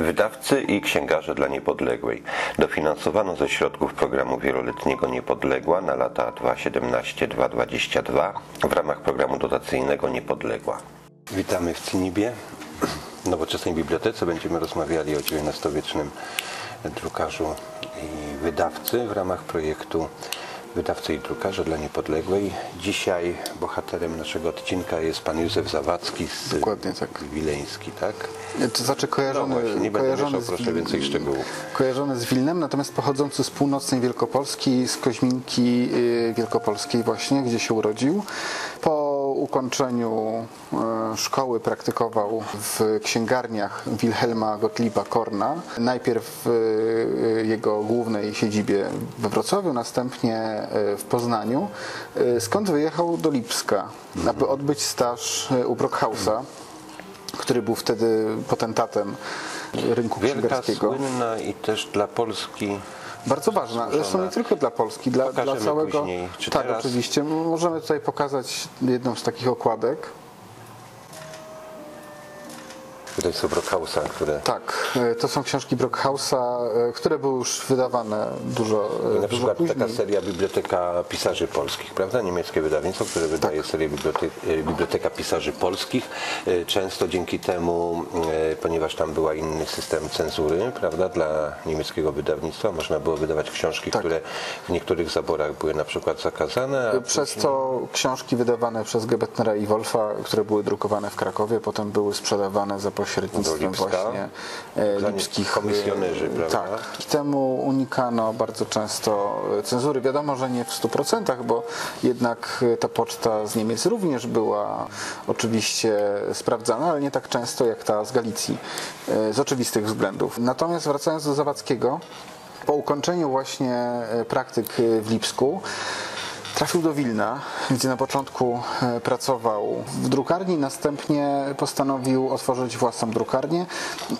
Wydawcy i księgarze dla Niepodległej. Dofinansowano ze środków programu wieloletniego Niepodległa na lata 2017-2022 w ramach programu dotacyjnego Niepodległa. Witamy w Cynibie, nowoczesnej bibliotece. Będziemy rozmawiali o XIX-wiecznym drukarzu i wydawcy w ramach projektu Wydawcy i drukarze dla Niepodległej. Dzisiaj bohaterem naszego odcinka jest pan Józef Zawadzki z Dokładnie tak. Wileński, tak? To znaczy kojarzony, No właśnie, nie będę kojarzony, mieszał, proszę więcej szczegółów. kojarzony z Wilnem, natomiast pochodzący z północnej Wielkopolski, z Koźminki y, Wielkopolskiej właśnie, gdzie się urodził. Po ukończeniu e, szkoły praktykował w księgarniach Wilhelma Gottlieba Korna. Najpierw w jego głównej siedzibie we Wrocławiu, następnie e, w Poznaniu, e, skąd wyjechał do Lipska, aby odbyć staż e, u Brockhausa który był wtedy potentatem rynku Wielka, księgarskiego. słynna i też dla Polski Bardzo ważna. Zresztą nie tylko dla Polski, dla, dla całego. tak, teraz- oczywiście. Możemy tutaj pokazać jedną z takich okładek. Tutaj są Brockhausa, które Tak, e, to są książki Brockhausa, e, które były już wydawane dużo, e, na dużo przykład później. taka seria Biblioteka Pisarzy Polskich, prawda? Niemieckie wydawnictwo, które wydaje Tak. serię Biblioteka, Biblioteka Pisarzy Polskich. Często dzięki temu, ponieważ tam była inny system cenzury, prawda, dla niemieckiego wydawnictwa, można było wydawać książki, Tak. które w niektórych zaborach były na przykład zakazane, Przez to książki wydawane przez Gebetnera i Wolfa, które były drukowane w Krakowie, potem były sprzedawane za pośrednictwem właśnie e, lipskich komisjonerzy, e, prawda? Tak. Dzięki temu unikano bardzo często e, cenzury. Wiadomo, że nie w 100%, bo jednak e, ta poczta z Niemiec również była oczywiście sprawdzana, ale nie tak często jak ta z Galicji, e, z oczywistych względów. Natomiast wracając do Zawadzkiego, po ukończeniu właśnie e, praktyk e, w Lipsku, Trafił do Wilna, gdzie na początku e, pracował w drukarni, następnie postanowił otworzyć własną drukarnię.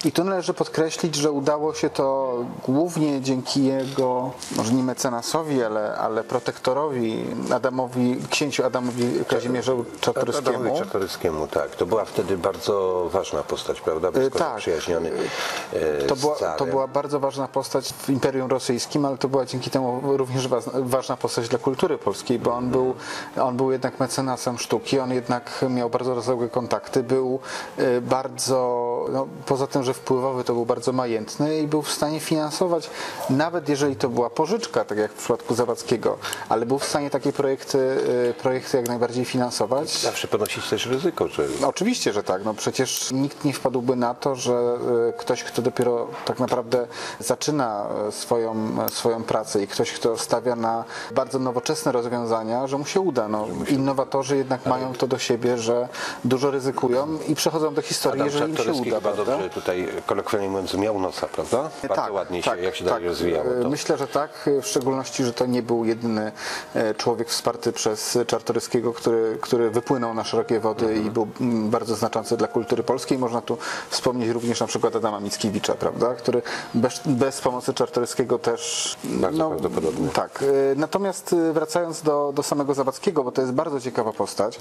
I tu należy podkreślić, że udało się to głównie dzięki jego, może nie mecenasowi, ale, ale protektorowi Adamowi, księciu Adamowi Kazimierzowi Czartoryskiemu. Adamowi Czartoryskiemu, tak. To była wtedy bardzo ważna postać, prawda? Blisko tak. zaprzyjaźniony e, To była, to była bardzo ważna postać w Imperium Rosyjskim, ale to była dzięki temu również wa- ważna postać dla kultury polskiej, bo on był, on był jednak mecenasem sztuki, on jednak miał bardzo rozległe kontakty, był y, no, poza tym, że wpływowy, to był bardzo majętny i był w stanie finansować, nawet jeżeli to była pożyczka, tak jak w przypadku Zawadzkiego, ale był w stanie takie projekty, y, projekty jak najbardziej finansować. Zawsze ponosić też ryzyko, że No, Oczywiście, że tak. No przecież nikt nie wpadłby na to, że e, ktoś, kto dopiero tak naprawdę zaczyna e, swoją, swoją pracę i ktoś, kto stawia na bardzo nowoczesne rozwiązania, że mu się uda. No, innowatorzy jednak mają to do siebie, że dużo ryzykują i przechodzą do historii, Adam jeżeli im się Czartoryski uda. chyba prawda? dobrze tutaj kolokwialnie mówiąc miał nosa, prawda? Bardzo ładnie się, jak się dalej rozwijało E, to. Myślę, że tak, w szczególności, że to nie był jedyny e, człowiek wsparty przez Czartoryskiego, który, który wypłynął na szerokie wody Mhm. i był mm, bardzo znaczący dla kultury polskiej. Można tu wspomnieć również na przykład Adama Mickiewicza, prawda, który bez, bez pomocy Czartoryskiego też... Bardzo prawdopodobne. Tak. e, Natomiast e, wracając do, do samego Zawadzkiego, bo to jest bardzo ciekawa postać.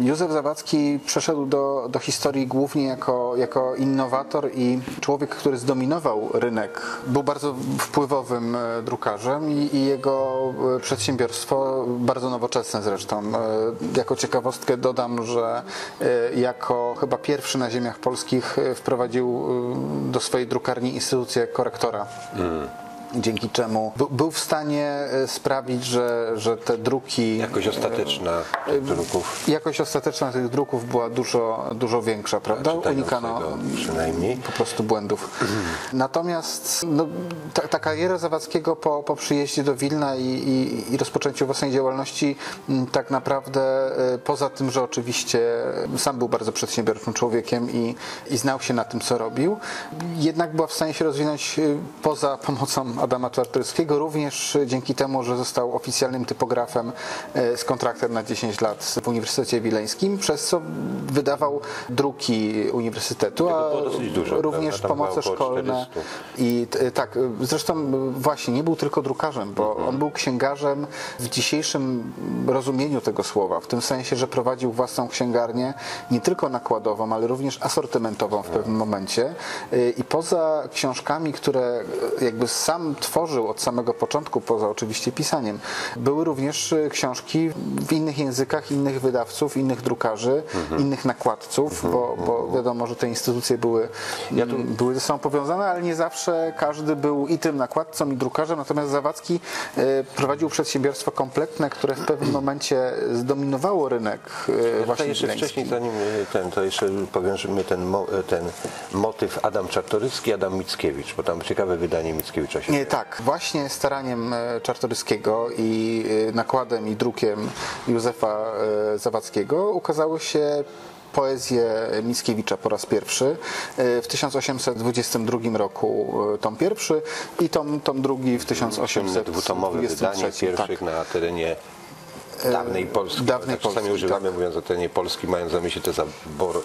Józef Zawadzki przeszedł do, do historii głównie jako, jako innowator i człowiek, który zdominował rynek. Był bardzo wpływowym e, drukarzem i, i jego e, przedsiębiorstwo, bardzo nowoczesne zresztą. E, Jako ciekawostkę dodam, że jako chyba pierwszy na ziemiach polskich wprowadził do swojej drukarni instytucję korektora dzięki czemu by- był w stanie e, sprawić, że, że te druki. Jakość ostateczna tych druków. Jakość ostateczna tych druków była dużo, dużo większa, prawda? Unikano przynajmniej. po prostu błędów. Natomiast no, ta, ta kariera Zawadzkiego po, po przyjeździe do Wilna i, i, i rozpoczęciu własnej działalności m, tak naprawdę e, poza tym, że oczywiście sam był bardzo przedsiębiorczym człowiekiem i, i znał się na tym, co robił, jednak była w stanie się rozwinąć e, poza pomocą Adama Czartoryskiego, również dzięki temu, że został oficjalnym typografem e, z kontraktem na 10 lat w Uniwersytecie Wileńskim, przez co wydawał druki uniwersytetu, a dużo, również pomoce szkolne. 400. I t- tak, zresztą właśnie nie był tylko drukarzem, bo Mhm. on był księgarzem w dzisiejszym rozumieniu tego słowa, w tym sensie, że prowadził własną księgarnię nie tylko nakładową, ale również asortymentową w pewnym momencie. I poza książkami, które jakby sam tworzył od samego początku, poza oczywiście pisaniem, były również y, książki w innych językach, innych wydawców, innych drukarzy, Mhm. innych nakładców, bo, bo wiadomo, że te instytucje były, były ze sobą powiązane, ale nie zawsze każdy był i tym nakładcą, i drukarzem, natomiast Zawadzki e, prowadził przedsiębiorstwo kompletne, które w pewnym momencie zdominowało rynek e, Tutaj właśnie jeszcze wcześniej, zanim y, ten, to jeszcze powiążemy ten, y, ten motyw Adam Czartoryski, Adam Mickiewicz, bo tam ciekawe wydanie Mickiewicza się tak. Właśnie staraniem e, Czartoryskiego i e, nakładem i drukiem Józefa e, Zawadzkiego ukazały się poezje Mickiewicza po raz pierwszy. E, W 1822 roku e, tom pierwszy i tom, tom drugi w Słynne 1823. dwutomowe wydanie pierwszych Tak. na terenie dawnej Polski. dawnej tak, czasami Polski, używamy, mówiąc o terenie Polski, mając na myśli te zabor,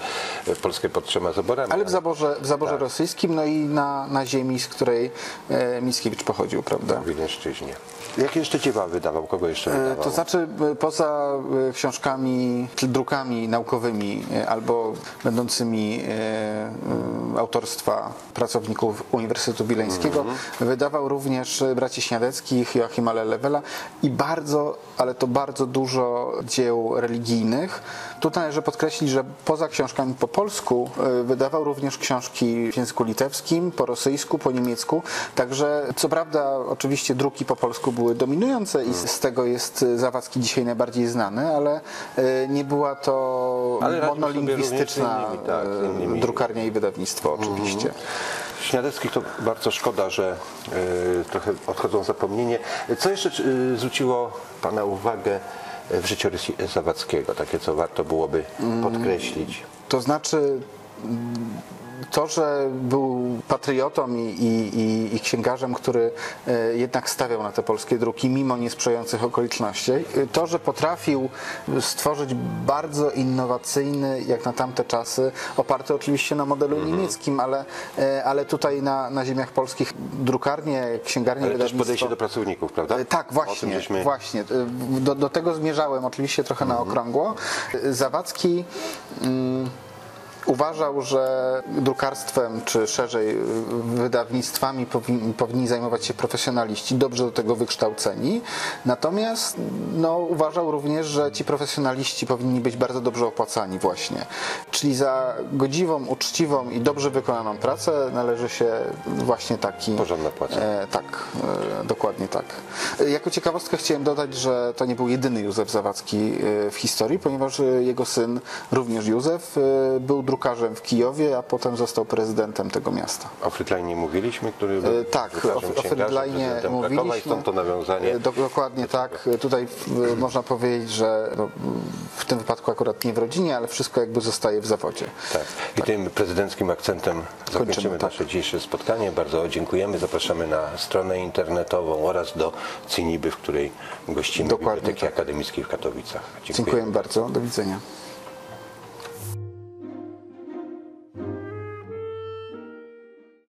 Polskę pod trzema zaborami. Ale w zaborze, w zaborze Tak. rosyjskim, no i na, na ziemi, z której e, Mickiewicz pochodził, prawda? w Wileńszczyźnie. Jakie jeszcze dzieła wydawał? Kogo jeszcze E, wydawał? To znaczy e, poza e, książkami, drukami naukowymi e, albo będącymi e, e, autorstwa pracowników Uniwersytetu Wileńskiego, wydawał również e, braci Śniadeckich, Joachima Lelewela i bardzo, ale to bardzo dużo dzieł religijnych. Tutaj należy podkreślić, że poza książkami po polsku e, wydawał również książki w języku litewskim, po rosyjsku, po niemiecku. Także co prawda oczywiście druki po polsku były dominujące i z tego jest e, Zawadzki dzisiaj najbardziej znany, ale nie była to monolingwistyczna tak, drukarnia i wydawnictwo oczywiście. Śniadeckich to bardzo szkoda, że e, trochę odchodzą w zapomnienie. Co jeszcze e, zwróciło Pana uwagę w życiorysie Zawadzkiego? Takie, co warto byłoby podkreślić. To znaczy mm, to, że był patriotą i, i, i, księgarzem, który e, jednak stawiał na te polskie druki mimo niesprzyjających okoliczności, e, to, że potrafił stworzyć bardzo innowacyjny, jak na tamte czasy, oparty oczywiście na modelu niemieckim, ale, e, ale tutaj na, na ziemiach polskich drukarnie, księgarnie, Ale też podejście do pracowników, prawda? Tak, właśnie, żeśmy- właśnie. Do, do tego zmierzałem oczywiście trochę na okrągło. E, Zawadzki mm, uważał, że drukarstwem, czy szerzej wydawnictwami powinni, powinni zajmować się profesjonaliści, dobrze do tego wykształceni. Natomiast no, uważał również, że ci profesjonaliści powinni być bardzo dobrze opłacani właśnie. Czyli za godziwą, uczciwą i dobrze wykonaną pracę należy się właśnie taki... Porządna płaca. E, tak, e, dokładnie tak. Jako ciekawostkę chciałem dodać, że to nie był jedyny Józef Zawadzki e, w historii, ponieważ e, jego syn, również Józef, był drukarzem w Kijowie, a potem został prezydentem tego miasta. O Frytline mówiliśmy, który E, był Tak, o, drukarzem, o mówiliśmy. stąd to nawiązanie. E, Do, dokładnie tak. E, Tutaj e, można powiedzieć, że no, w tym wypadku akurat nie w rodzinie, ale wszystko jakby zostaje w zawodzie. Tak. I tym prezydenckim akcentem zakończymy Kończymy, tak. nasze dzisiejsze spotkanie. Bardzo dziękujemy. Zapraszamy na stronę internetową oraz do Ciniby, w której gościmy Dokładnie Biblioteki tak. Akademickiej w Katowicach. Dziękuję bardzo. Do widzenia.